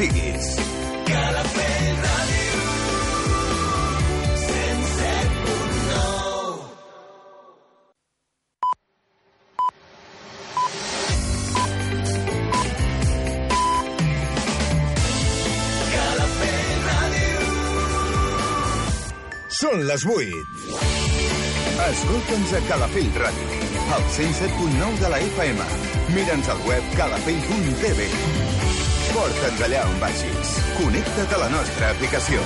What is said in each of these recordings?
siguis. Calafell Ràdio. 107.9 Calafell Ràdio. Són les 8. Escolta'ns a Calafell Ràdio, al 107.9 de la FM. Mira'ns al web calafell.tv. Porta'ns allà on vagis. Connecta't a la nostra aplicació.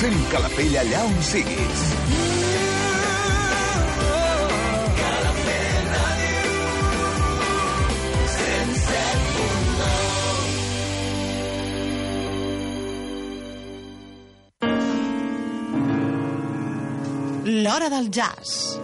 Sent Calafell allà on siguis. Calafell Ràdio. 107.9 L'Hora del Jazz.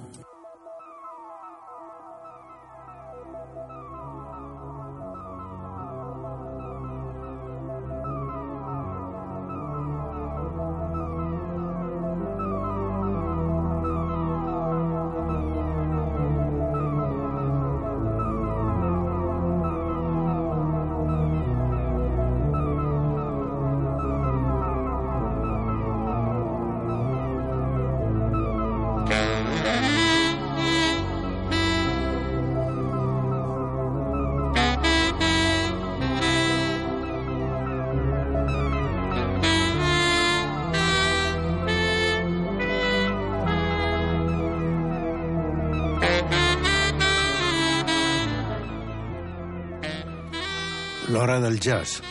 L'hora del jazz.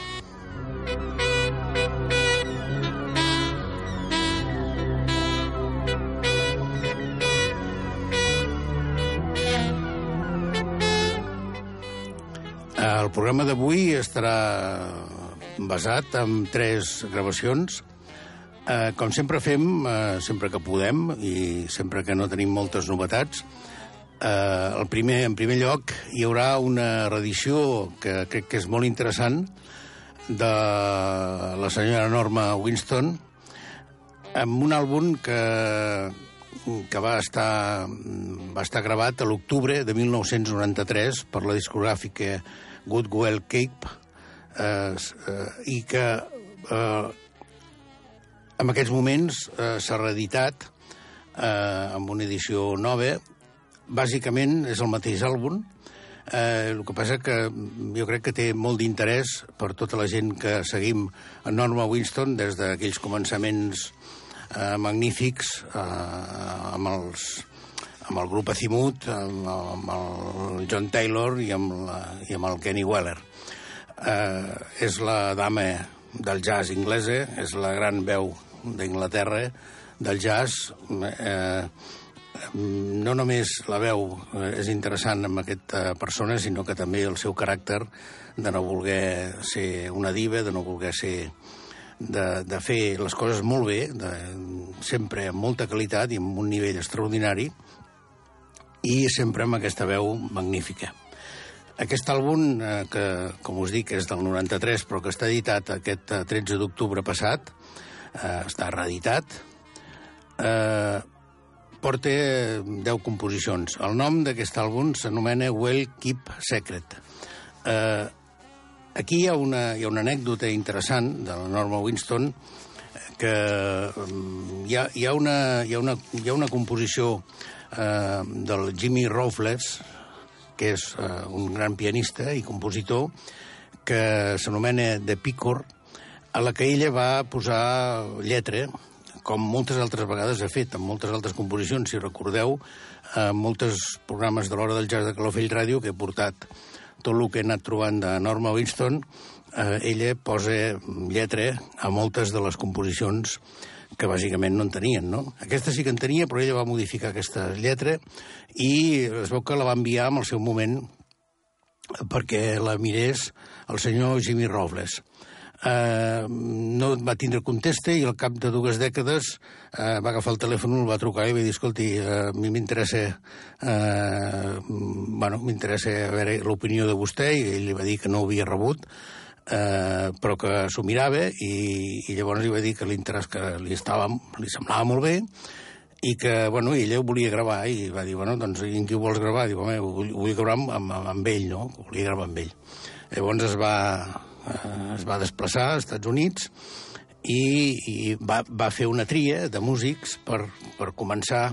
El programa d'avui estarà basat en tres gravacions. Eh, com sempre fem, eh, sempre que podem i sempre que no tenim moltes novetats, Eh, el primer, en primer lloc, hi haurà una reedició que crec que és molt interessant de la senyora Norma Winston amb un àlbum que, que va, estar, va estar gravat a l'octubre de 1993 per la discogràfica Goodwill Cape eh, eh, i que eh, en aquests moments eh, s'ha reeditat eh, amb una edició nova bàsicament és el mateix àlbum, eh, el que passa que jo crec que té molt d'interès per tota la gent que seguim a Norma Winston des d'aquells començaments eh, magnífics eh, amb, els, amb el grup Azimut, amb, amb el John Taylor i amb, la, i amb el Kenny Weller. Eh, és la dama del jazz inglesa, és la gran veu d'Inglaterra del jazz, eh, no només la veu eh, és interessant amb aquesta persona, sinó que també el seu caràcter de no voler ser una diva, de no voler ser... de, de fer les coses molt bé, de, sempre amb molta qualitat i amb un nivell extraordinari, i sempre amb aquesta veu magnífica. Aquest àlbum, eh, que, com us dic, és del 93, però que està editat aquest eh, 13 d'octubre passat, eh, està reeditat, eh, porta 10 composicions. El nom d'aquest àlbum s'anomena Well Keep Secret. Eh, aquí hi ha, una, hi ha una anècdota interessant de la Norma Winston que mm, hi ha, hi ha, una, hi ha, una, hi ha una composició eh, del Jimmy Roufles, que és eh, un gran pianista i compositor, que s'anomena The Picor, a la que ella va posar lletra, com moltes altres vegades ha fet, en moltes altres composicions, si recordeu, eh, molts programes de l'hora del jazz de Calafell Ràdio, que he portat tot el que he anat trobant de Norma Winston, eh, ella posa lletra a moltes de les composicions que bàsicament no en tenien, no? Aquesta sí que en tenia, però ella va modificar aquesta lletra i es veu que la va enviar en el seu moment perquè la mirés el senyor Jimmy Robles. Eh, no va tindre conteste i al cap de dues dècades eh, va agafar el telèfon, el va trucar i va dir, escolti, eh, a mi m'interessa eh, bueno, m'interessa veure l'opinió de vostè i ell li va dir que no ho havia rebut eh, però que s'ho mirava i, i llavors li va dir que l'interès que li, estava, li semblava molt bé i que, bueno, ella ho volia gravar i va dir, bueno, doncs, en qui ho vols gravar? Diu, home, ho, ho vull gravar amb, amb, amb ell, no? Ho volia gravar amb ell. Llavors es va, es va desplaçar als Estats Units i, i va, va fer una tria de músics per, per començar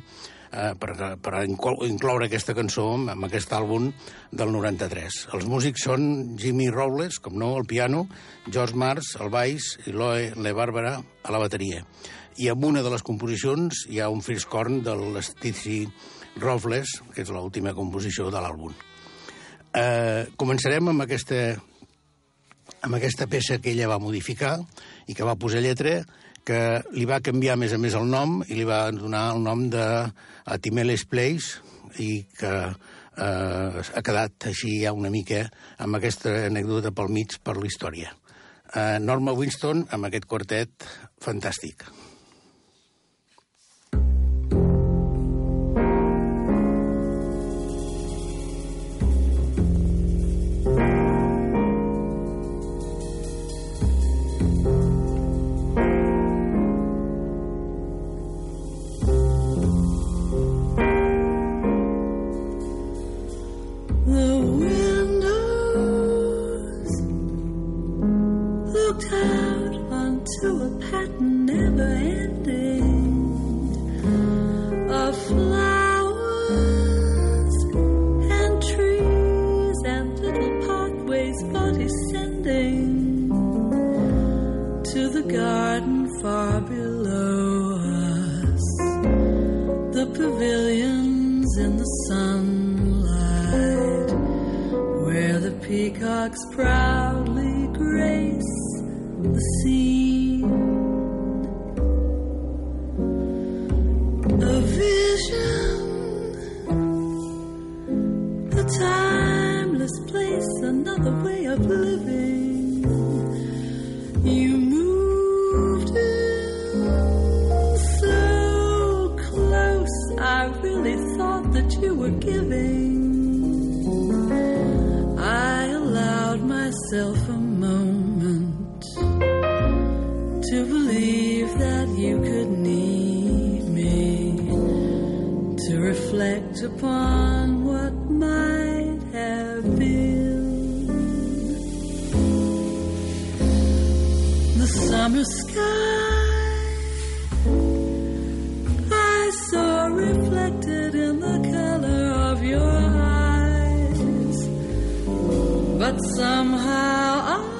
eh, per, per incloure aquesta cançó amb aquest àlbum del 93. Els músics són Jimmy Robles, com no, al piano, George Mars, al baix, i Loe Le Barbara a la bateria. I amb una de les composicions hi ha un friscorn de l'Stici Robles, que és l'última composició de l'àlbum. Eh, començarem amb aquesta amb aquesta peça que ella va modificar i que va posar lletra, que li va canviar més a més el nom i li va donar el nom de Atimeles Place i que eh, ha quedat així ja una mica amb aquesta anècdota pel mig per la història. Eh, Norma Winston amb aquest quartet fantàstic. Dog's Pride. myself a moment to believe that you could need me, to reflect upon what might have been. The summer sky. but somehow I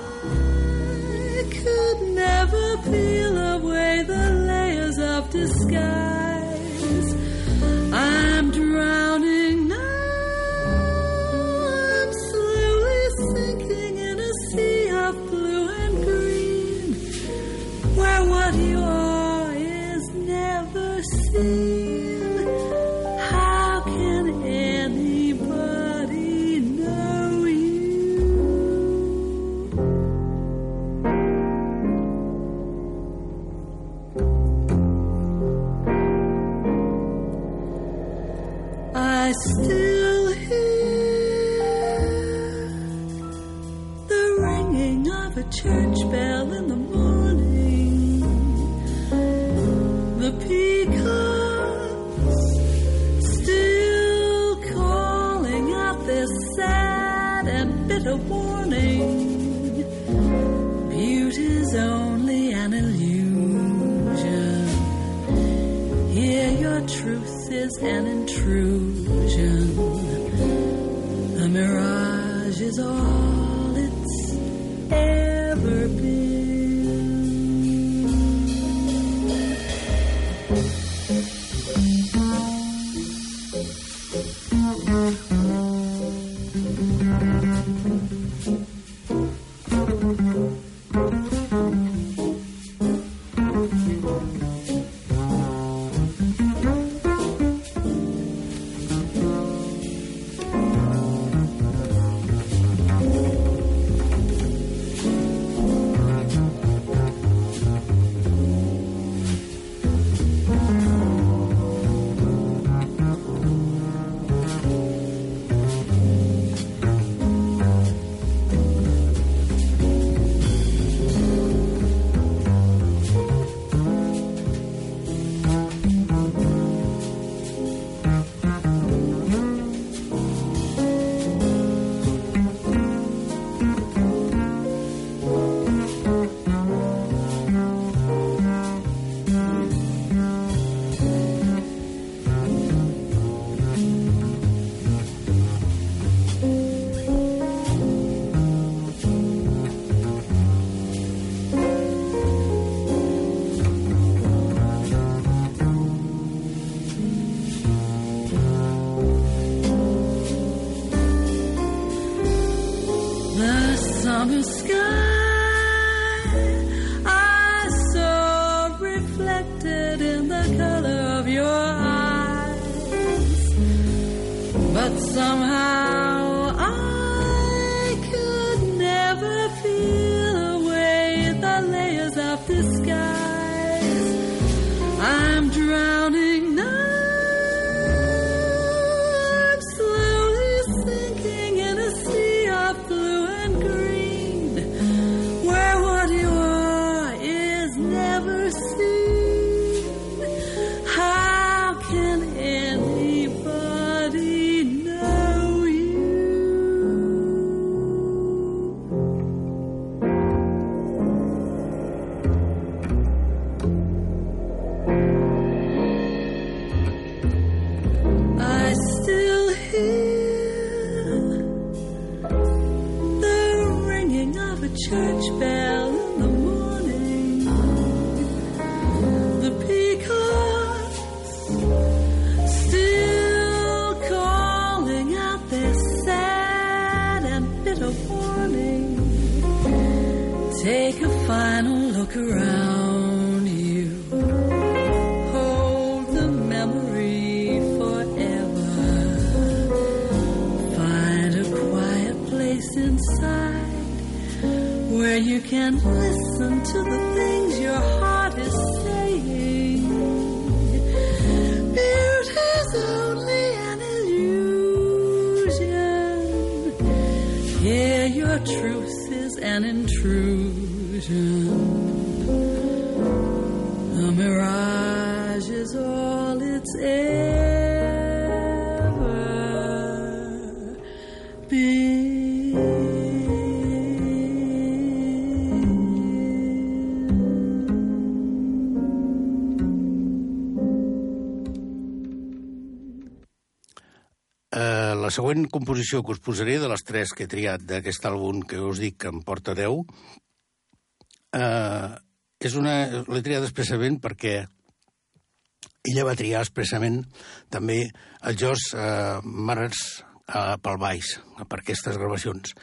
an intrusion. A mirage is all. Següent composició que us posaré, de les tres que he triat d'aquest àlbum que us dic que em porta 10, eh, és una... l'he triat expressament perquè ella va triar expressament també el Josh eh, Marers eh, pel baix, per aquestes gravacions.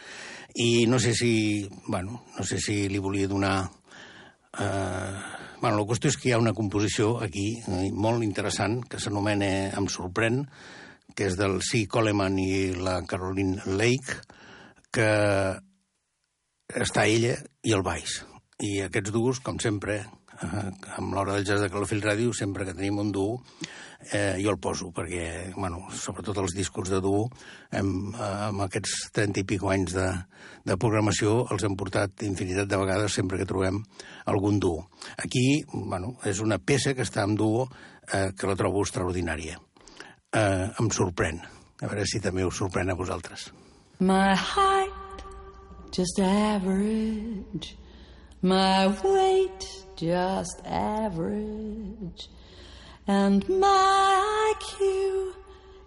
I no sé si, bueno, no sé si li volia donar... Eh, bueno, la qüestió és que hi ha una composició aquí eh, molt interessant que s'anomena Em sorprèn, que és del C. Coleman i la Caroline Lake, que està ella i el baix. I aquests duos, com sempre, eh, amb l'hora del jazz de Calafell Ràdio, sempre que tenim un duo, eh, jo el poso, perquè, bueno, sobretot els discos de duo, hem, eh, amb aquests 30 i pico anys de, de programació, els hem portat infinitat de vegades sempre que trobem algun duo. Aquí, bueno, és una peça que està en duo eh, que la trobo extraordinària. Eh, em sorprèn. A veure si també us sorprèn a vosaltres. My height, just average. My weight, just average. And my IQ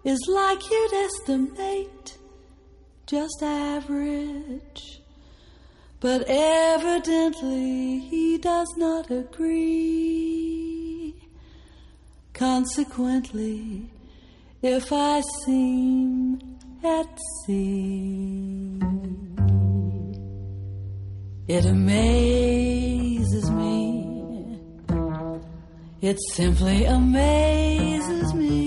is like you'd estimate, just average. But evidently he does not agree. Consequently, if I seem at sea, it amazes me. It simply amazes me.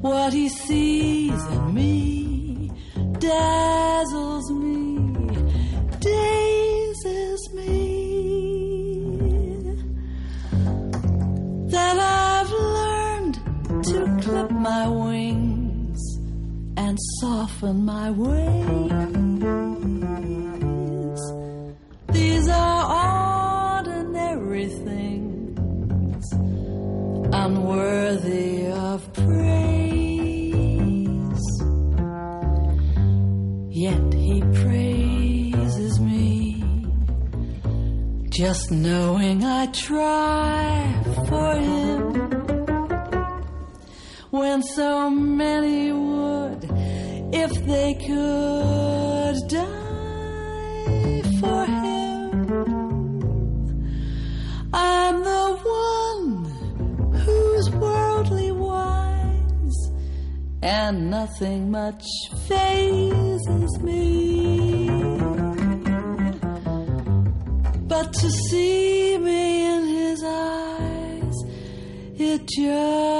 What he sees in me dazzles me, dazes me. That learned to clip my wings and soften my ways. These are ordinary things, unworthy of praise. Yet he praises me, just knowing I try for him when so many would if they could die for him. I'm the one who's worldly wise and nothing much phases me. But to see me in his eyes, it just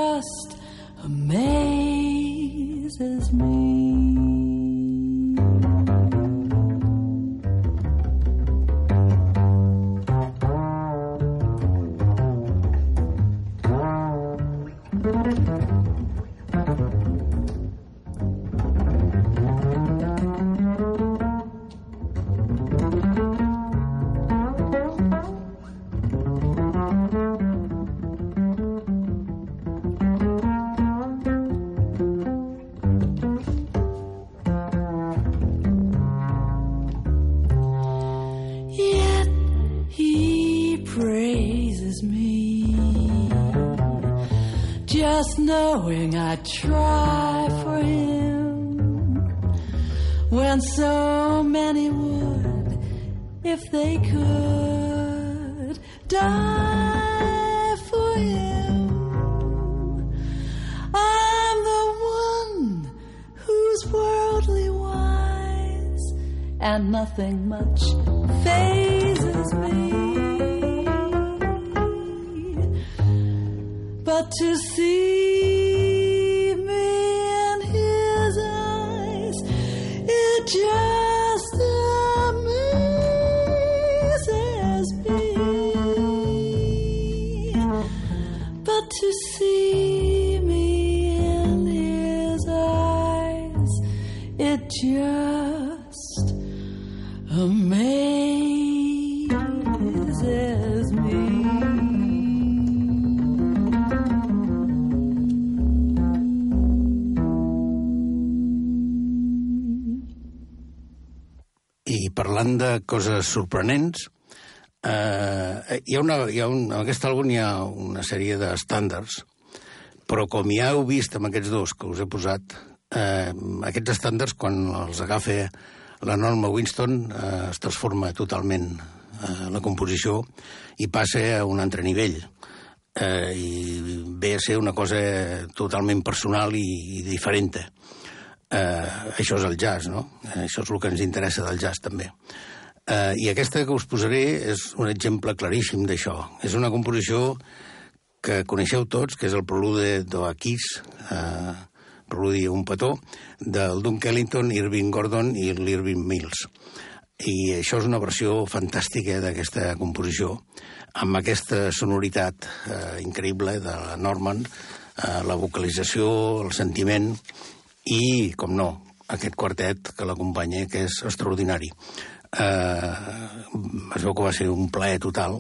coses sorprenents, eh, hi ha una, hi ha un, en aquest àlbum hi ha una sèrie d'estàndards, però com ja heu vist amb aquests dos que us he posat, eh, aquests estàndards, quan els agafa la Norma Winston, eh, es transforma totalment eh, la composició i passa a un altre nivell. Eh, I ve a ser una cosa totalment personal i, i diferent. Eh, això és el jazz, no? Això és el que ens interessa del jazz, també. Eh, I aquesta que us posaré és un exemple claríssim d'això. És una composició que coneixeu tots, que és el prelude d'Oakis, eh, preludi un petó, del Duke Ellington, Irving Gordon i l'Irving Mills. I això és una versió fantàstica d'aquesta composició, amb aquesta sonoritat eh, increïble de la Norman, eh, la vocalització, el sentiment i, com no, aquest quartet que l'acompanya, que és extraordinari. Eh, es veu que va ser un plaer total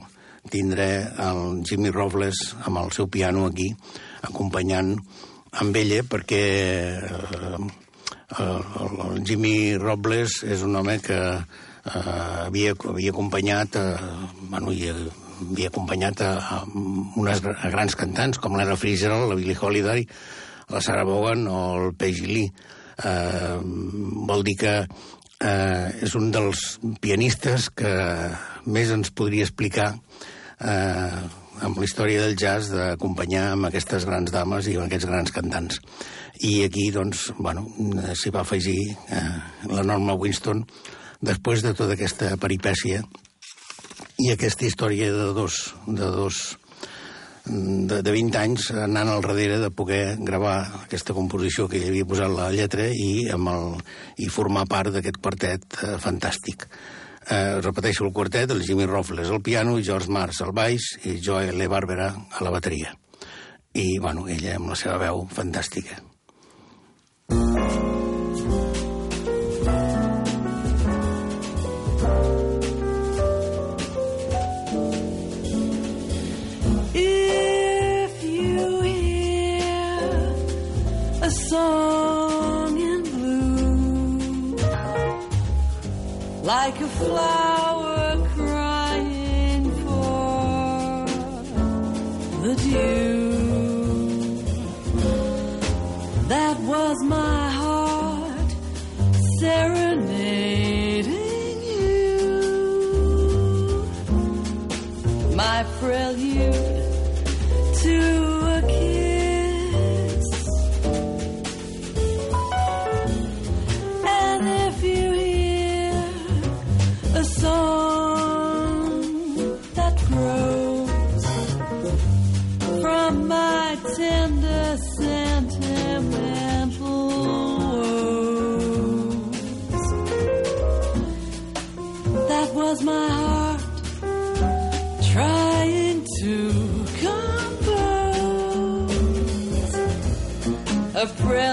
tindre el Jimmy Robles amb el seu piano aquí, acompanyant amb ella, perquè eh, el, el Jimmy Robles és un home que eh, havia, havia acompanyat, eh, bueno, i, havia acompanyat a, a unes a grans cantants, com l'Era Fitzgerald, la Billie Holiday, la Sarah Vaughan o el Peggy Lee. Eh, vol dir que eh, és un dels pianistes que més ens podria explicar eh, amb la història del jazz d'acompanyar amb aquestes grans dames i amb aquests grans cantants. I aquí, doncs, bueno, s'hi va afegir eh, la Norma Winston després de tota aquesta peripècia i aquesta història de dos, de dos de, de 20 anys anant al darrere de poder gravar aquesta composició que hi havia posat la lletra i, amb el, i formar part d'aquest quartet eh, fantàstic. Eh, repeteixo el quartet, el Jimmy Roffles al piano, George Mars al baix i Joe L. Barbera a la bateria. I, bueno, ella amb la seva veu fantàstica. If song in blue, like a flower crying for the dew, that was my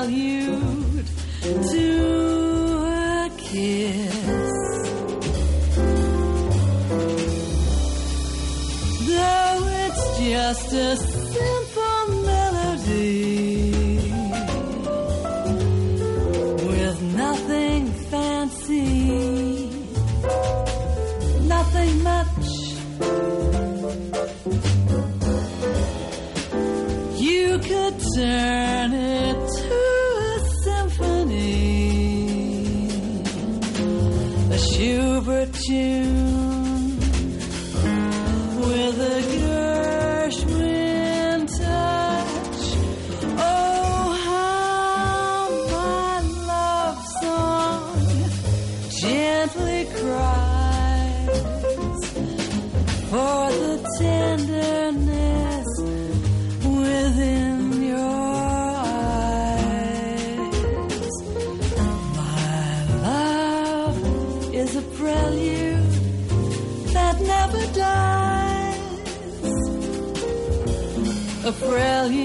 valued to a kiss. Though it's just a A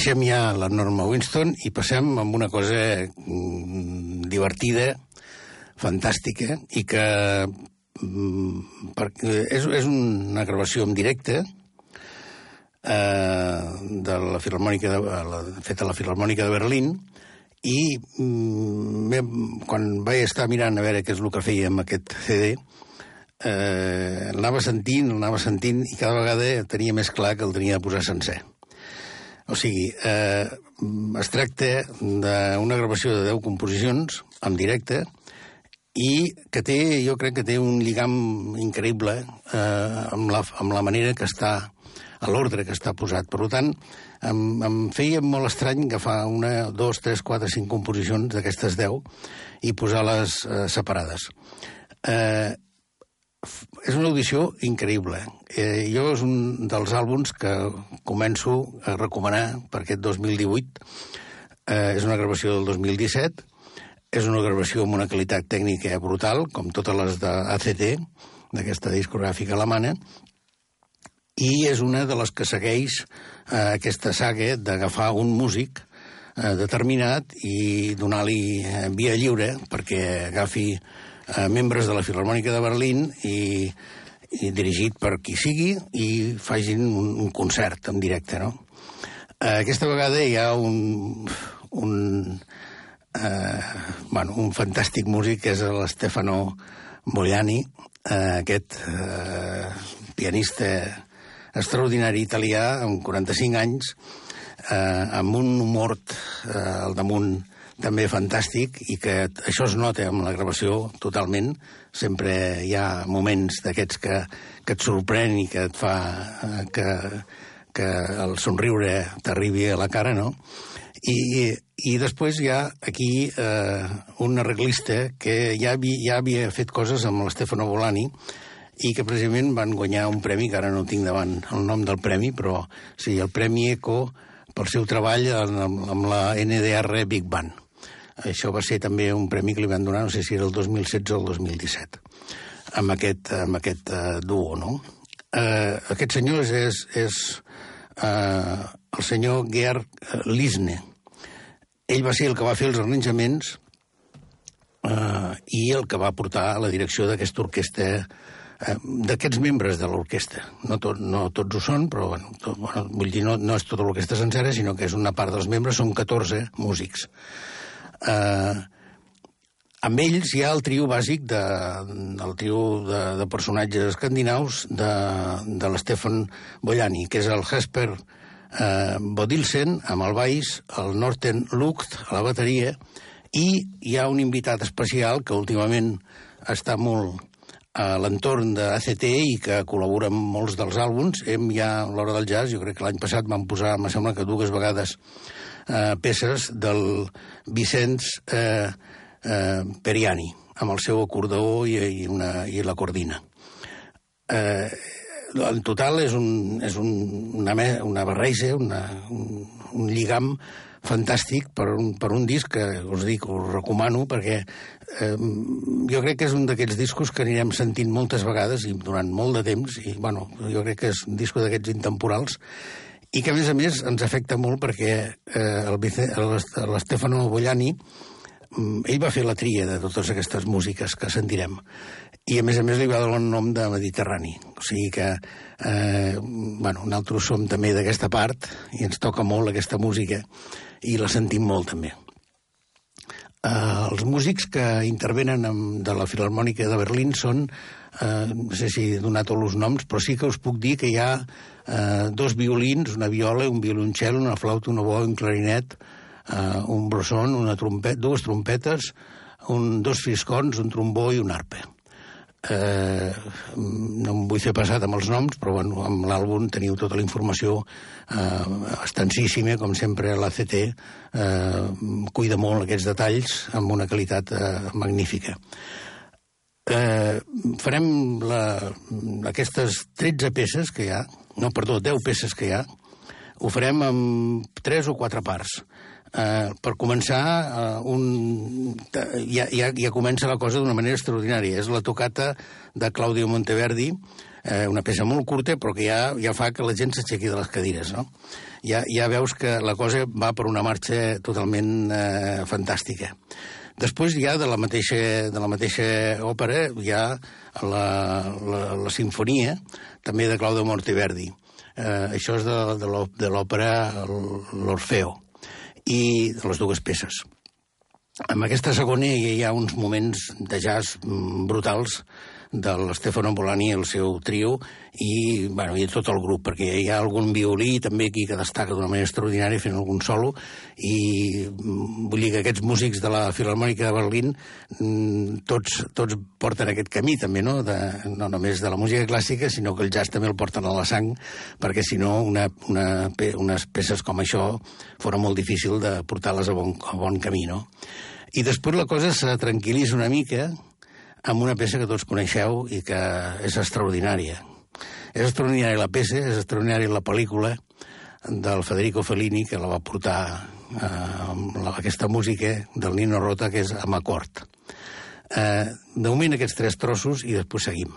Deixem ja la Norma Winston i passem amb una cosa mm, divertida, fantàstica, i que mm, és, és una gravació en directe eh, de la Filharmònica de, la, feta a la Filharmònica de Berlín i mm, quan vaig estar mirant a veure què és el que feia amb aquest CD eh, l'anava sentint, l'anava sentint i cada vegada tenia més clar que el tenia de posar sencer. O sigui, eh, es tracta d'una gravació de 10 composicions en directe i que té, jo crec que té un lligam increïble eh, amb, la, amb la manera que està, a l'ordre que està posat. Per tant, em, em feia molt estrany agafar una, dos, tres, quatre, cinc composicions d'aquestes 10 i posar-les eh, separades. Eh, és una audició increïble. Eh, jo és un dels àlbums que començo a recomanar per aquest 2018. Eh, és una gravació del 2017. És una gravació amb una qualitat tècnica brutal, com totes les d'ACT, d'aquesta discogràfica alemana, i és una de les que segueix eh, aquesta saga d'agafar un músic eh, determinat i donar-li eh, via lliure perquè agafi eh, membres de la Filharmònica de Berlín i, i dirigit per qui sigui i facin un, un concert en directe, no? Eh, aquesta vegada hi ha un, un, eh, bueno, un fantàstic músic que és l'Stefano Bogliani, eh, aquest eh, pianista extraordinari italià amb 45 anys, eh, amb un humor eh, al damunt també fantàstic i que això es nota amb la gravació totalment. Sempre hi ha moments d'aquests que, que et sorprèn i que et fa eh, que, que el somriure t'arribi a la cara, no? I, i després hi ha aquí eh, un arreglista que ja, havia, ja havia fet coses amb l'Stefano Volani i que precisament van guanyar un premi, que ara no tinc davant el nom del premi, però sí, el Premi ECO pel seu treball amb, amb la NDR Big Band. Això va ser també un premi que li van donar, no sé si era el 2016 o el 2017, amb aquest, amb aquest uh, duo, no? Uh, aquest senyor és, és, és uh, el senyor Georg Lisne. Ell va ser el que va fer els arranjaments uh, i el que va portar a la direcció d'aquesta orquestra eh, d'aquests membres de l'orquestra. No, tot, no tots ho són, però bueno, tot, bueno, vull dir, no, no és tota l'orquestra sencera, sinó que és una part dels membres, són 14 músics. Eh, amb ells hi ha el trio bàsic de, el trio de, de personatges escandinaus de, de l'Stefan Bollani, que és el Hesper eh, Bodilsen, amb el baix, el Norten Lucht, a la bateria, i hi ha un invitat especial que últimament està molt a l'entorn de ACT i que col·labora amb molts dels àlbums. Hem ja, a l'hora del jazz, jo crec que l'any passat vam posar, me sembla que dues vegades, eh, peces del Vicenç eh, eh, Periani, amb el seu acordeó i, i, una, i la cordina. Eh, en total és, un, és un, una, una barreja, una, un, un lligam fantàstic per un, per un disc que us dic, us recomano perquè eh, jo crec que és un d'aquests discos que anirem sentint moltes vegades i durant molt de temps i bueno, jo crec que és un disco d'aquests intemporals i que a més a més ens afecta molt perquè eh, l'Estefano Bollani mm, ell va fer la tria de totes aquestes músiques que sentirem i a més a més li va donar el nom de Mediterrani. O sigui que, eh, bueno, nosaltres som també d'aquesta part i ens toca molt aquesta música i la sentim molt també. Eh, els músics que intervenen amb, de la Filarmònica de Berlín són, eh, no sé si he donat tots els noms, però sí que us puc dir que hi ha eh, dos violins, una viola, un violoncel, una flauta, una boa, un clarinet, eh, un brosson, una trompet, dues trompetes, un, dos friscons, un trombó i un arpa eh, no em vull fer passat amb els noms, però bueno, amb l'àlbum teniu tota la informació eh, extensíssima, com sempre l'ACT eh, cuida molt aquests detalls amb una qualitat eh, magnífica. Eh, farem la, aquestes 13 peces que hi ha, no, perdó, 10 peces que hi ha, ho farem amb 3 o 4 parts. Uh, per començar, uh, un, ja, ja, ja comença la cosa d'una manera extraordinària. És la tocata de Claudio Monteverdi, uh, una peça molt curta, però que ja, ja fa que la gent s'aixequi de les cadires, no? Ja, ja veus que la cosa va per una marxa totalment uh, fantàstica. Després ja de la mateixa, de la mateixa òpera hi ha la, la, la sinfonia, també de Claudio Monteverdi. Uh, això és de l'òpera L'Orfeo i de les dues peces. En aquesta segona hi ha uns moments de jazz brutals de l'Stefano Bolani i el seu trio i, bueno, i tot el grup, perquè hi ha algun violí també aquí que destaca d'una manera extraordinària fent algun solo i mm, vull dir que aquests músics de la Filarmònica de Berlín mm, tots, tots porten aquest camí també, no? De, no només de la música clàssica, sinó que el jazz també el porten a la sang, perquè si no una, una, unes peces com això fora molt difícil de portar-les a bon, a bon camí, no? I després la cosa se tranquil·litza una mica, amb una peça que tots coneixeu i que és extraordinària. És extraordinària la peça, és extraordinària la pel·lícula del Federico Fellini, que la va portar eh, amb aquesta música del Nino Rota, que és Amacort. Eh, de moment aquests tres trossos i després seguim.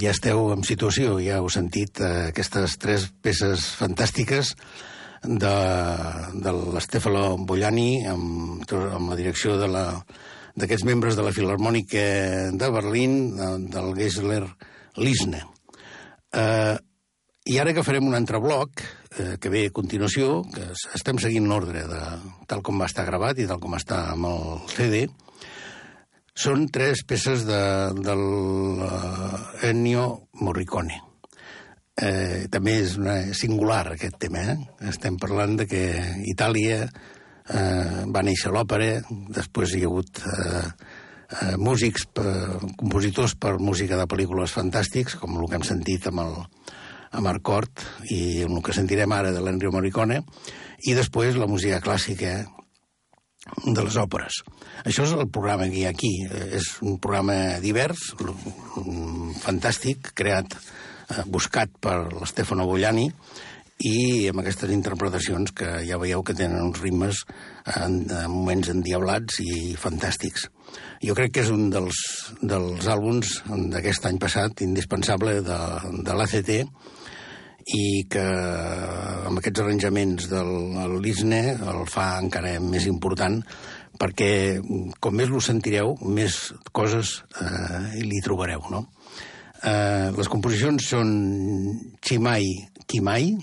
Ja esteu en situació, ja heu sentit eh, aquestes tres peces fantàstiques de, de l'Estefano Bollani amb, amb la direcció de la d'aquests membres de la Filarmònica de Berlín, de, del Geisler Lisne. Eh, I ara que farem un altre bloc, eh, que ve a continuació, que estem seguint l'ordre de tal com va estar gravat i tal com està amb el CD, són tres peces de, del uh, Ennio Morricone. Eh, també és una, singular aquest tema. Eh? Estem parlant de que Itàlia eh, va néixer l'òpera, després hi ha hagut eh, eh, músics, per, compositors per música de pel·lícules fantàstics, com el que hem sentit amb el amb Arcort i el que sentirem ara de l'Enrio Morricone, i després la música clàssica de les òperes. Això és el programa que hi ha aquí. És un programa divers, fantàstic, creat, eh, buscat per l'Stefano Bogliani, i amb aquestes interpretacions que ja veieu que tenen uns ritmes en, en moments endiablats i fantàstics. Jo crec que és un dels, dels àlbums d'aquest any passat indispensable de, de l'ACT i que amb aquests arranjaments del l'Isne el fa encara més important perquè com més lo sentireu, més coses eh, li trobareu, no? Eh, les composicions són Chimay Kimai,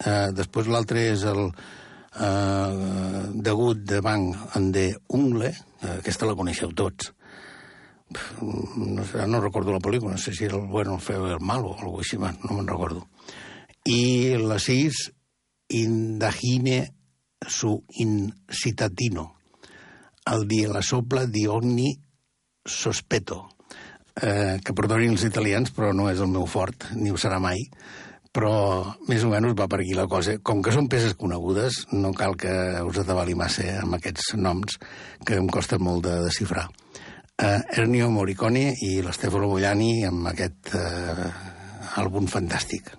Eh, després l'altre és el eh, degut de Banc en de Ungle, eh, aquesta la coneixeu tots. No, sé, no recordo la pel·lícula, no sé si era el bueno, el feo el malo, o alguna així, no me'n recordo. I la sis, Indagine su incitatino, el dia la sopla di ogni sospeto, eh, que perdonin els italians, però no és el meu fort, ni ho serà mai, però més o menys va per aquí la cosa. Com que són peces conegudes, no cal que us atabali massa amb aquests noms, que em costa molt de desxifrar. Uh, Ernio Morricone i l'Stefano Bogliani amb aquest uh, àlbum fantàstic.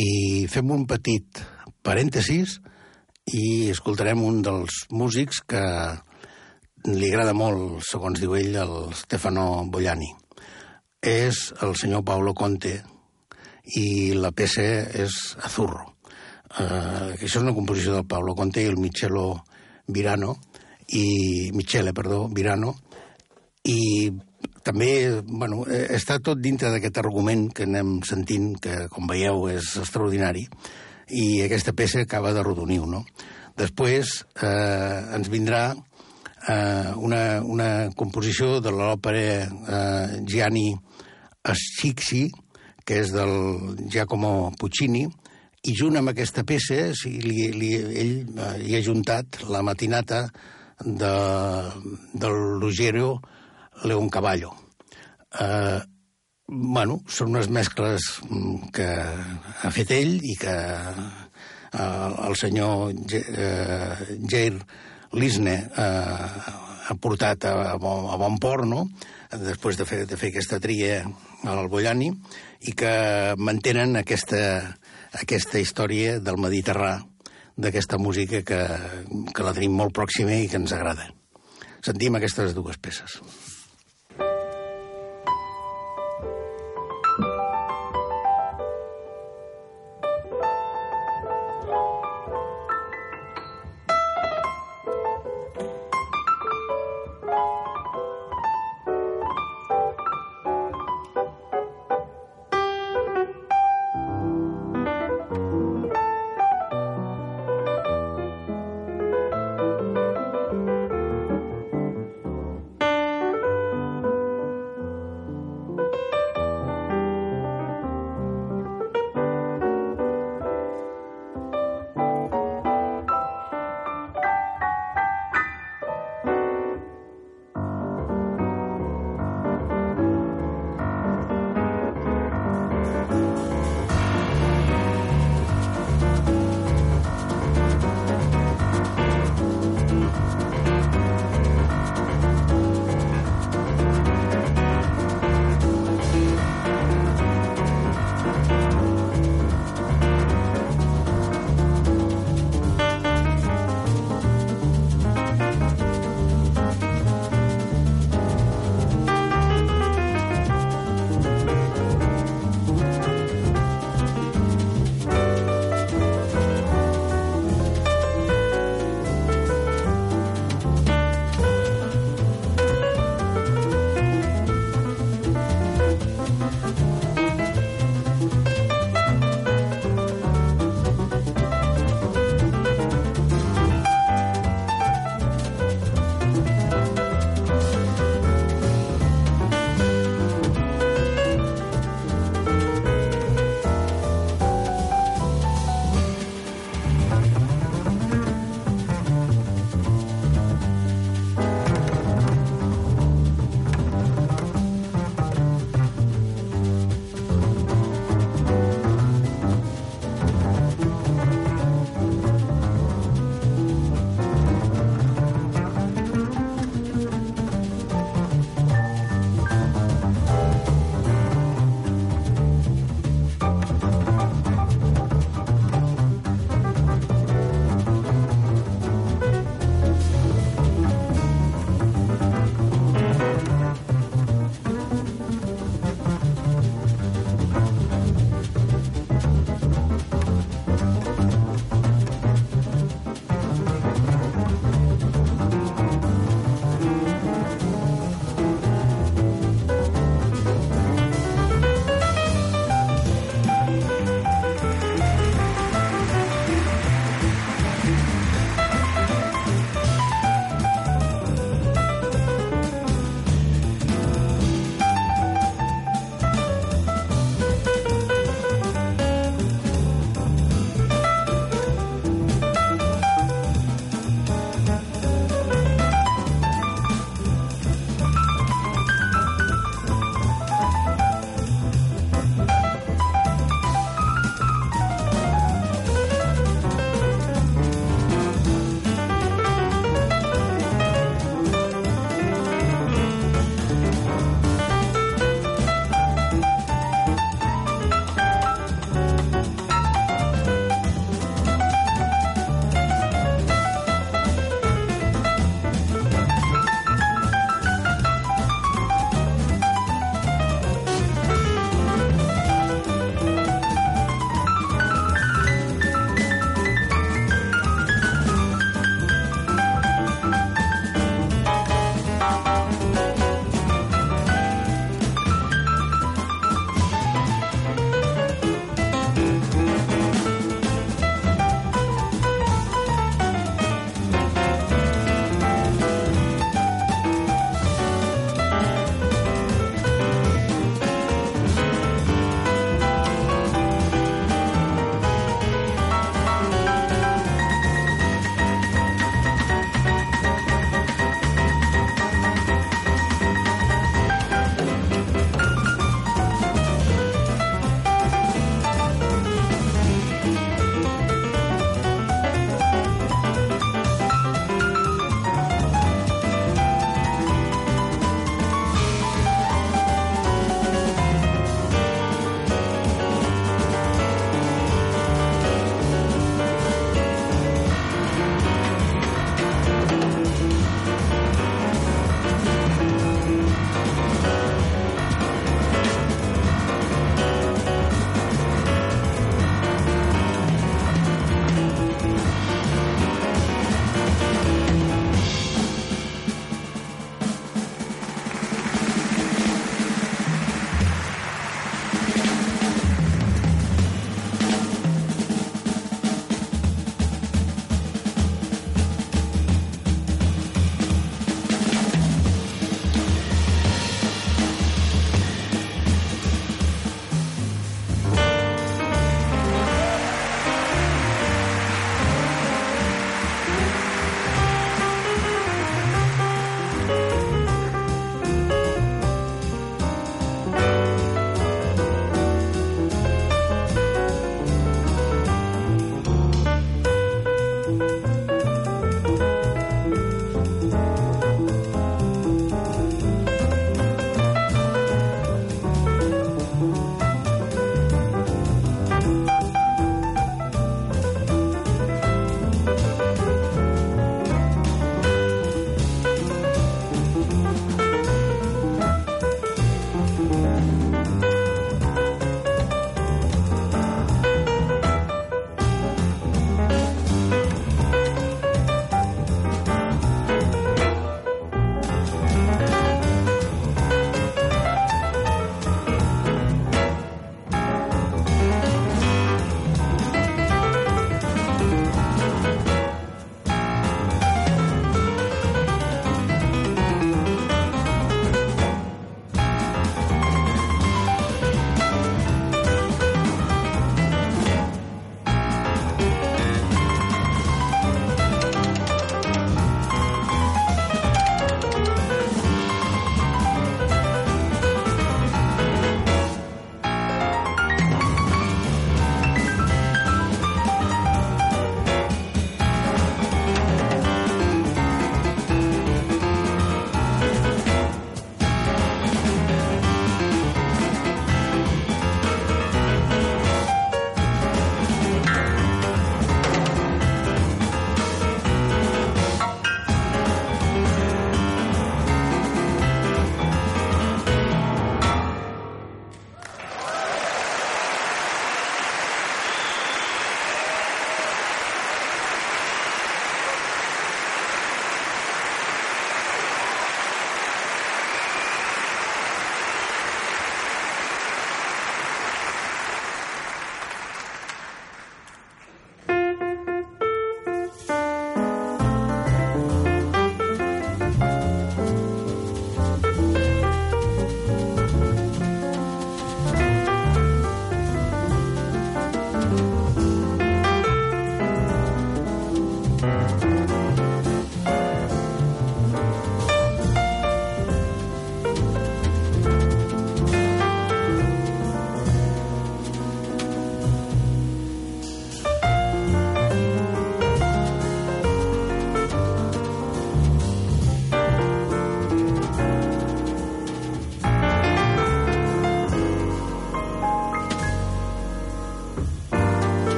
I fem un petit parèntesis i escoltarem un dels músics que li agrada molt, segons diu ell, el Stefano Bogliani. És el senyor Paolo Conte i la peça és Azurro. Uh, això és una composició del Paolo Conte i el Michelo Virano, i Michele, perdó, Virano, i també, bueno, eh, està tot dintre d'aquest argument que anem sentint, que, com veieu, és extraordinari, i aquesta peça acaba de rodoniu, no? Després eh, ens vindrà eh, una, una composició de l'òpera eh, Gianni Schicchi, que és del Giacomo Puccini, i junt amb aquesta peça si li, li, ell eh, hi ha juntat la matinata de, del Ruggiero Leoncavallo. Eh, bueno, són unes mescles mm, que ha fet ell i que eh, el senyor eh, Jair Lisne eh, ha portat a, a bon port, no?, després de fer, de fer aquesta tria al Bollani, i que mantenen aquesta, aquesta història del Mediterrà, d'aquesta música que, que la tenim molt pròxima i que ens agrada. Sentim aquestes dues peces.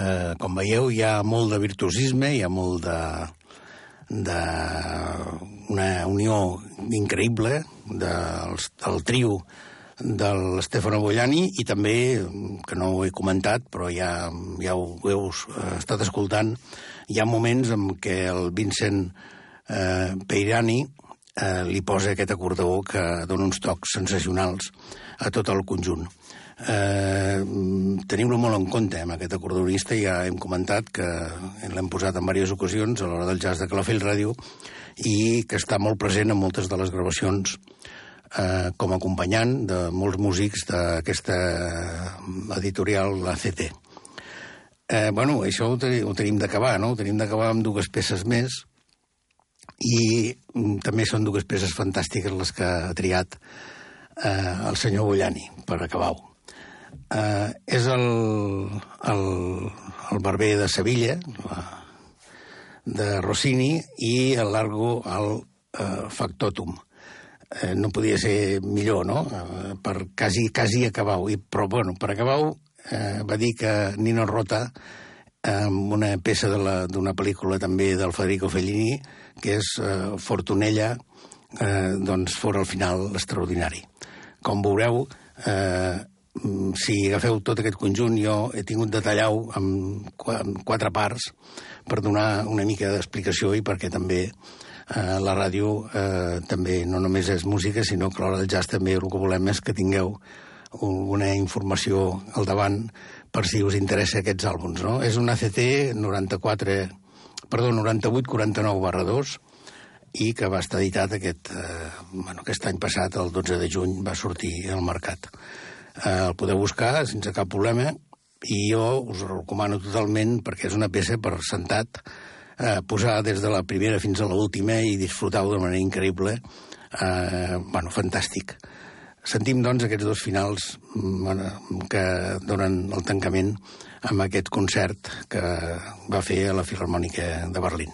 Eh, com veieu, hi ha molt de virtuosisme, hi ha molt de, de una unió increïble del, del trio de l'Stefano Bogliani i també, que no ho he comentat, però ja, ja ho heu estat escoltant, hi ha moments en què el Vincent eh, Peirani eh, li posa aquest acordador que dona uns tocs sensacionals a tot el conjunt. Eh, Tenim-lo molt en compte, amb aquest acordonista, ja hem comentat que l'hem posat en diverses ocasions a l'hora del jazz de Calafell Ràdio i que està molt present en moltes de les gravacions eh, com a acompanyant de molts músics d'aquesta editorial, la CT. Eh, bueno, això ho, tenim, ho tenim d'acabar, no? Ho tenim d'acabar amb dues peces més i mm, també són dues peces fantàstiques les que ha triat eh, el senyor Bollani per acabar-ho. Eh, és el, el, el barber de Sevilla, la, de Rossini, i el largo al eh, Factotum. Eh, no podia ser millor, no?, eh, per quasi, quasi acabar-ho. Però, bueno, per acabar-ho eh, va dir que Nino Rota, amb una peça d'una pel·lícula també del Federico Fellini, que és eh, Fortunella, eh, doncs fora al final extraordinari. Com veureu, eh, si agafeu tot aquest conjunt, jo he tingut de tallar-ho en, quatre parts per donar una mica d'explicació i perquè també eh, la ràdio eh, també no només és música, sinó que l'hora del jazz també el que volem és que tingueu una informació al davant per si us interessa aquests àlbums. No? És un ACT 94, perdó, 98-49 barra 2 i que va estar editat aquest, eh, bueno, aquest any passat, el 12 de juny, va sortir al mercat. Eh, el podeu buscar sense cap problema i jo us el recomano totalment perquè és una peça per sentat eh, posar des de la primera fins a l'última i disfrutar-ho de manera increïble. Eh, bueno, fantàstic. Sentim, doncs, aquests dos finals mm, que donen el tancament amb aquest concert que va fer a la Filarmònica de Berlín.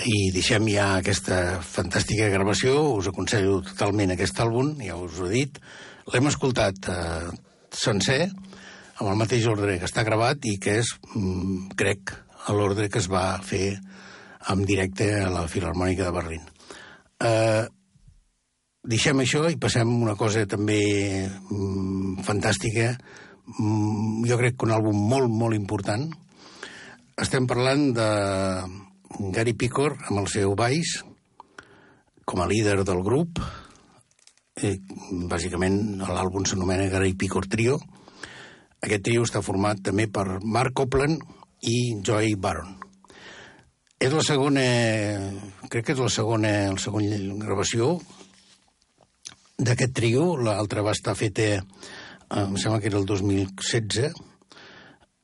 I deixem ja aquesta fantàstica gravació, us aconsello totalment aquest àlbum, ja us ho he dit. L'hem escoltat eh, sencer, amb el mateix ordre que està gravat i que és, mm, crec, l'ordre que es va fer en directe a la Filarmònica de Berlín. Eh, deixem això i passem una cosa també mm, fantàstica, mm, jo crec que un àlbum molt, molt important. Estem parlant de Gary Picor amb el seu baix com a líder del grup. Eh, bàsicament l'àlbum s'anomena Gary Picor Trio. Aquest trio està format també per Mark Copland i Joy Baron. És la segona, crec que és la segona, la segona gravació d'aquest trio. L'altra va estar feta, em sembla que era el 2016, Ah,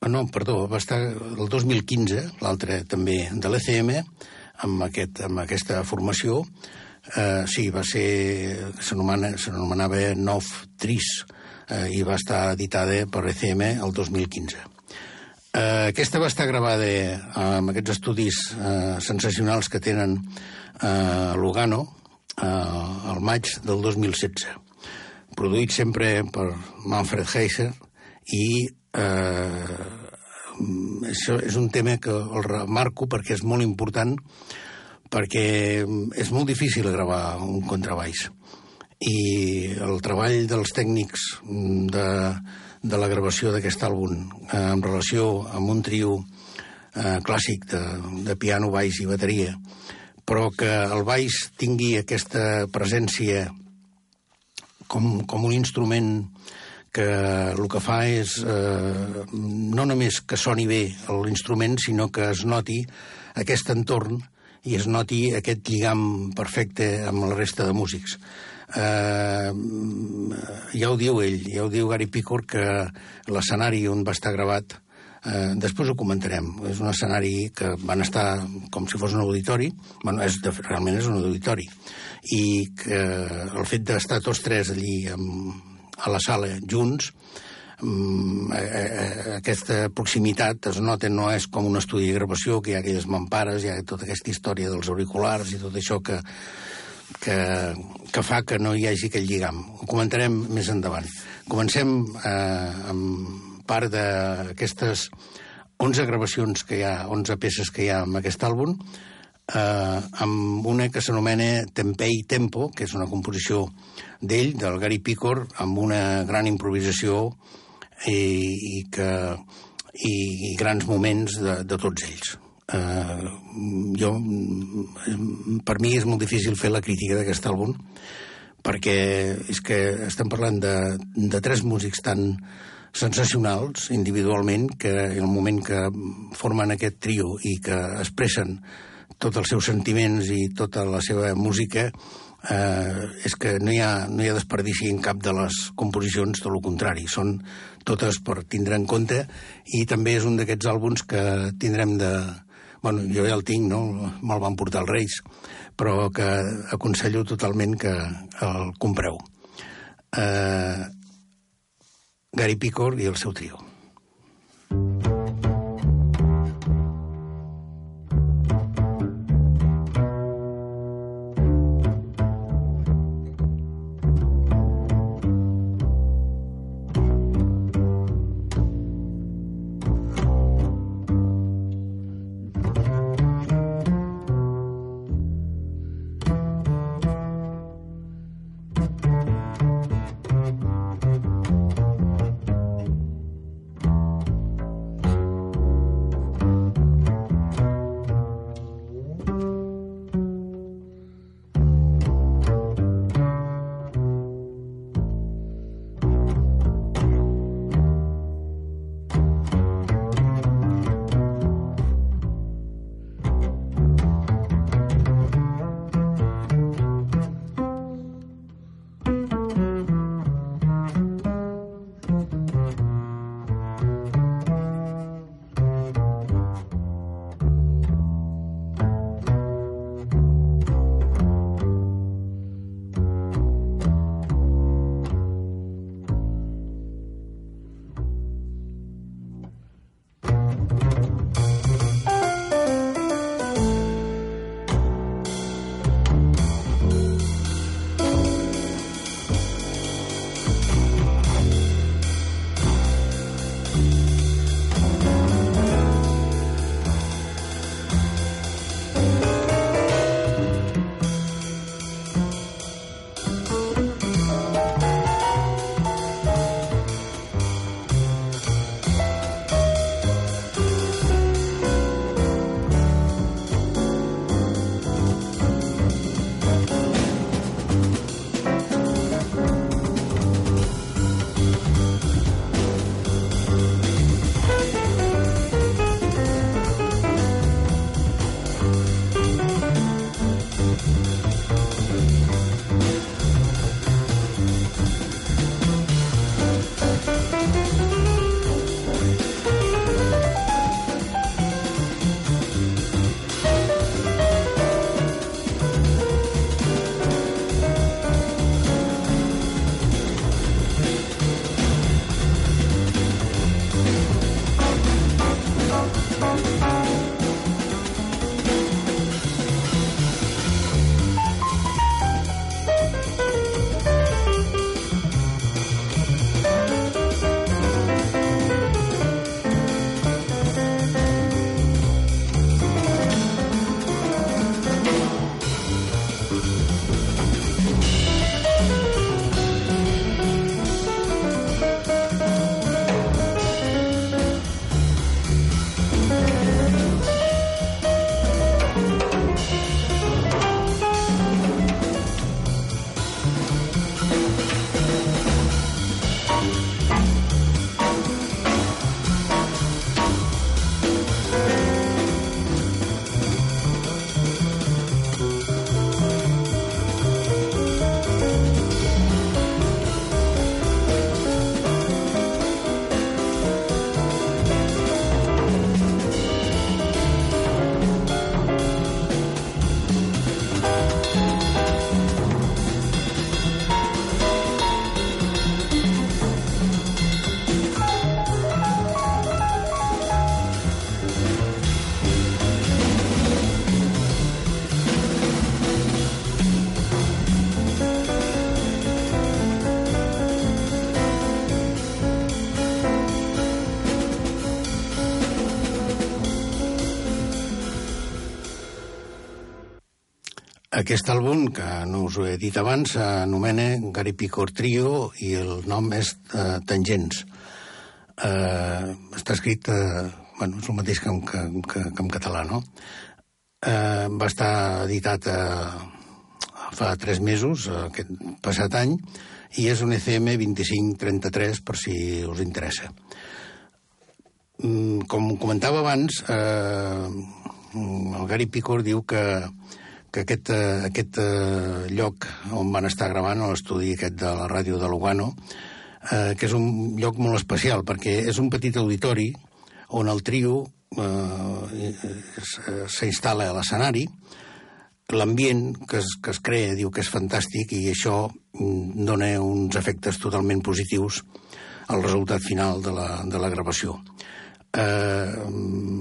no, perdó, va estar el 2015, l'altre també de l'ECM, amb, aquest, amb aquesta formació. Eh, sí, va ser... s'anomenava Nov Tris eh, i va estar editada per ECM el 2015. Eh, aquesta va estar gravada eh, amb aquests estudis eh, sensacionals que tenen eh, a Lugano eh, al maig del 2016. Produït sempre per Manfred Heiser i Eh, això és un tema que el remarco perquè és molt important, perquè és molt difícil gravar un contrabaix. I el treball dels tècnics de, de la gravació d'aquest àlbum eh, en relació amb un trio eh, clàssic de, de piano, baix i bateria, però que el baix tingui aquesta presència com, com un instrument que el que fa és eh, no només que soni bé l'instrument, sinó que es noti aquest entorn i es noti aquest lligam perfecte amb la resta de músics. Eh, ja ho diu ell, ja ho diu Gary Picor, que l'escenari on va estar gravat Eh, després ho comentarem. És un escenari que van estar com si fos un auditori. bueno, és, de, realment és un auditori. I que el fet d'estar tots tres allí amb, a la sala junts, mm, eh, eh, aquesta proximitat es nota, no és com un estudi de gravació, que hi ha aquelles mampares, hi ha tota aquesta història dels auriculars i tot això que, que, que fa que no hi hagi aquell lligam. Ho comentarem més endavant. Comencem eh, amb part d'aquestes 11 gravacions que hi ha, 11 peces que hi ha en aquest àlbum, eh, amb una que s'anomena Tempei Tempo, que és una composició d'ell, del Gary Picor, amb una gran improvisació i, i, que, i, i grans moments de, de tots ells. Uh, jo, per mi és molt difícil fer la crítica d'aquest àlbum perquè és que estem parlant de, de tres músics tan sensacionals individualment que en el moment que formen aquest trio i que expressen tots els seus sentiments i tota la seva música eh, és que no hi, ha, no hi ha desperdici en cap de les composicions, tot el contrari, són totes per tindre en compte i també és un d'aquests àlbums que tindrem de... Bueno, jo ja el tinc, no? Me'l van portar els Reis, però que aconsello totalment que el compreu. Eh, Gary Picor i el seu trio. Aquest àlbum, que no us ho he dit abans, s'anomena Gary Picor Trio i el nom és uh, Tangents. Uh, està escrit, uh, bueno, és el mateix que en, que, que, que en català, no? Uh, va estar editat uh, fa tres mesos, aquest passat any, i és un ECM 2533, per si us interessa. Mm, com comentava abans, eh, el Gary Picor diu que, que aquest, eh, aquest eh, lloc on van estar gravant, l'estudi aquest de la ràdio de Lugano, eh, que és un lloc molt especial, perquè és un petit auditori on el trio eh, s'instal·la a l'escenari, l'ambient que, es, que es crea diu que és fantàstic i això mm, dona uns efectes totalment positius al resultat final de la, de la gravació. Eh,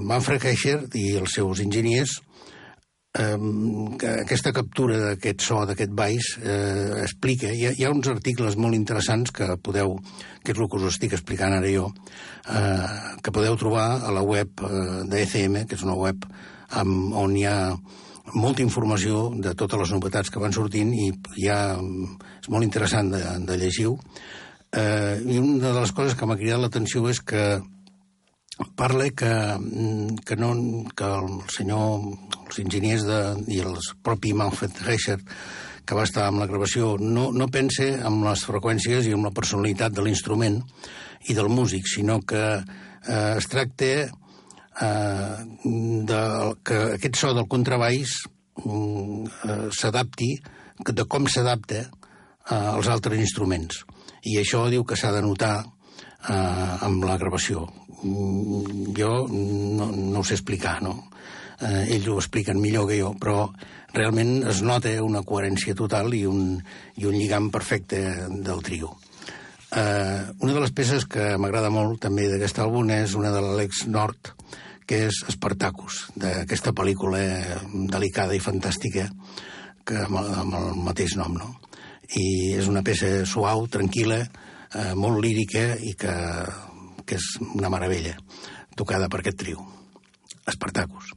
Manfred Escher i els seus enginyers eh, que aquesta captura d'aquest so, d'aquest baix, eh, explica... Hi ha, hi ha uns articles molt interessants que podeu, que és el que us estic explicant ara jo, eh, que podeu trobar a la web eh, d'ECM, que és una web amb, on hi ha molta informació de totes les novetats que van sortint i ha, és molt interessant de, de llegir-ho. Eh, I una de les coses que m'ha cridat l'atenció és que parla que, mm, que, no, que el senyor, els enginyers de, i el propi Manfred Reicher, que va estar amb la gravació, no, no pense en les freqüències i en la personalitat de l'instrument i del músic, sinó que eh, es tracta eh, de que aquest so del contrabaix mm, eh, s'adapti, de com s'adapta eh, als altres instruments. I això diu que s'ha de notar eh, amb la gravació. Mm, jo no, no ho sé explicar, no? Eh, ells ho expliquen millor que jo, però realment es nota una coherència total i un, i un lligam perfecte del trio. Eh, una de les peces que m'agrada molt també d'aquest àlbum és una de l'Alex Nord, que és Espartacus, d'aquesta pel·lícula delicada i fantàstica que amb, el, amb el mateix nom, no? I és una peça suau, tranquil·la, eh, molt lírica i que que és una meravella, tocada per aquest trio. Espartacus.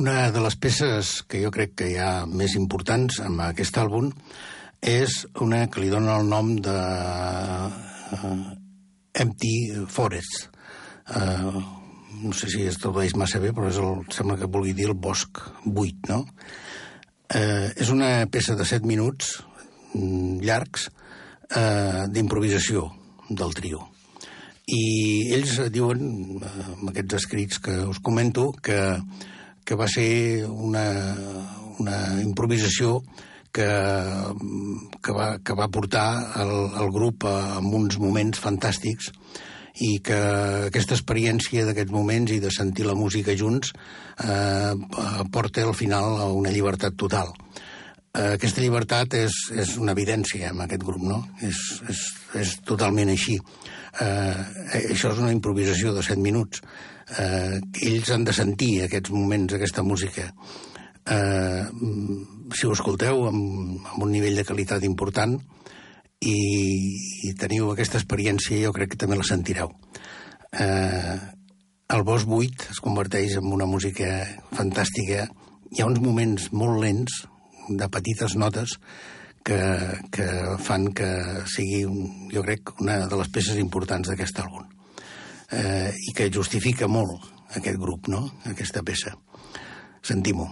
Una de les peces que jo crec que hi ha més importants en aquest àlbum és una que li dona el nom de uh, Empty Forest. Uh, no sé si es tradueix massa bé, però és el, sembla que vulgui dir el bosc buit, no? Uh, és una peça de 7 minuts mm, llargs uh, d'improvisació del trio. I ells diuen, amb aquests escrits que us comento, que, que va ser una, una improvisació que, que, va, que va portar el, el grup a, a uns moments fantàstics i que aquesta experiència d'aquests moments i de sentir la música junts eh, porta al final a una llibertat total. Eh, aquesta llibertat és, és una evidència en aquest grup, no? És, és, és totalment així. Eh, això és una improvisació de set minuts. Eh, ells han de sentir aquests moments, aquesta música. Eh, si ho escolteu amb, amb un nivell de qualitat important, i, i teniu aquesta experiència, jo crec que també la sentireu. Eh, el Bosc buit es converteix en una música fantàstica. Hi ha uns moments molt lents, de petites notes, que, que fan que sigui, jo crec, una de les peces importants d'aquest àlbum. Eh, I que justifica molt aquest grup, no?, aquesta peça. Sentim-ho.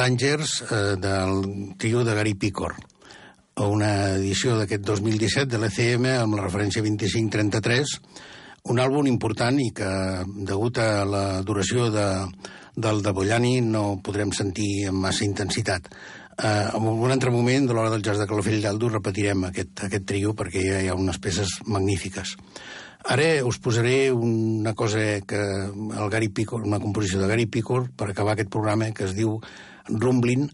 Tangers eh, del trio de Gary Picor una edició d'aquest 2017 de l'ECM amb la referència 2533, un àlbum important i que, degut a la duració de, del de Bollani, no podrem sentir amb massa intensitat. Eh, en un altre moment, de l'hora del jazz de Calafell d'Aldo, repetirem aquest, aquest trio perquè hi ha unes peces magnífiques. Ara us posaré una cosa que el Gary Picor, una composició de Gary Picor per acabar aquest programa que es diu Rumblin,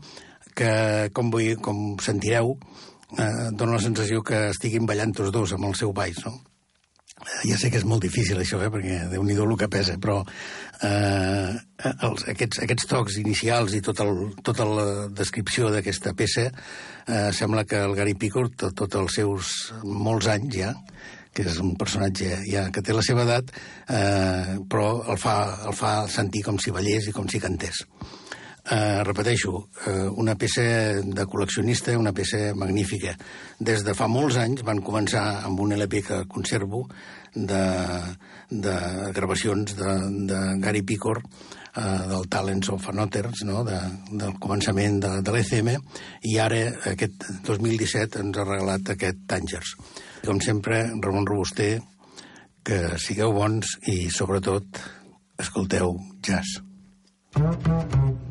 que com, vull, com sentireu eh, dona la sensació que estiguin ballant tots dos amb el seu baix, no? Eh, ja sé que és molt difícil això, eh, perquè déu nhi el que pesa, però eh, els, aquests, aquests tocs inicials i tot el, tota la descripció d'aquesta peça eh, sembla que el Gary Picor, tots tot els seus molts anys ja, que és un personatge ja que té la seva edat, eh, però el fa, el fa sentir com si ballés i com si cantés. Eh, repeteixo, eh, una peça de col·leccionista, una peça magnífica. Des de fa molts anys van començar amb un LP que conservo de, de gravacions de, de Gary Picor, eh, del Talents of Anoters, no? de, del començament de, de l'ECM, i ara, aquest 2017, ens ha regalat aquest Tangers. Com sempre, Ramon Robuster, que sigueu bons i, sobretot, escolteu jazz. Thank you.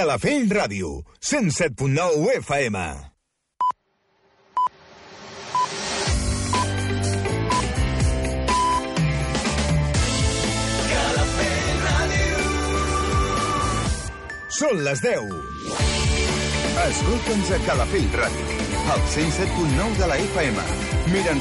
Calafell Ràdio, 107.9 FM. Són les 10. Escolta'ns a Calafell Ràdio, al 107.9 de la FM. Mira'ns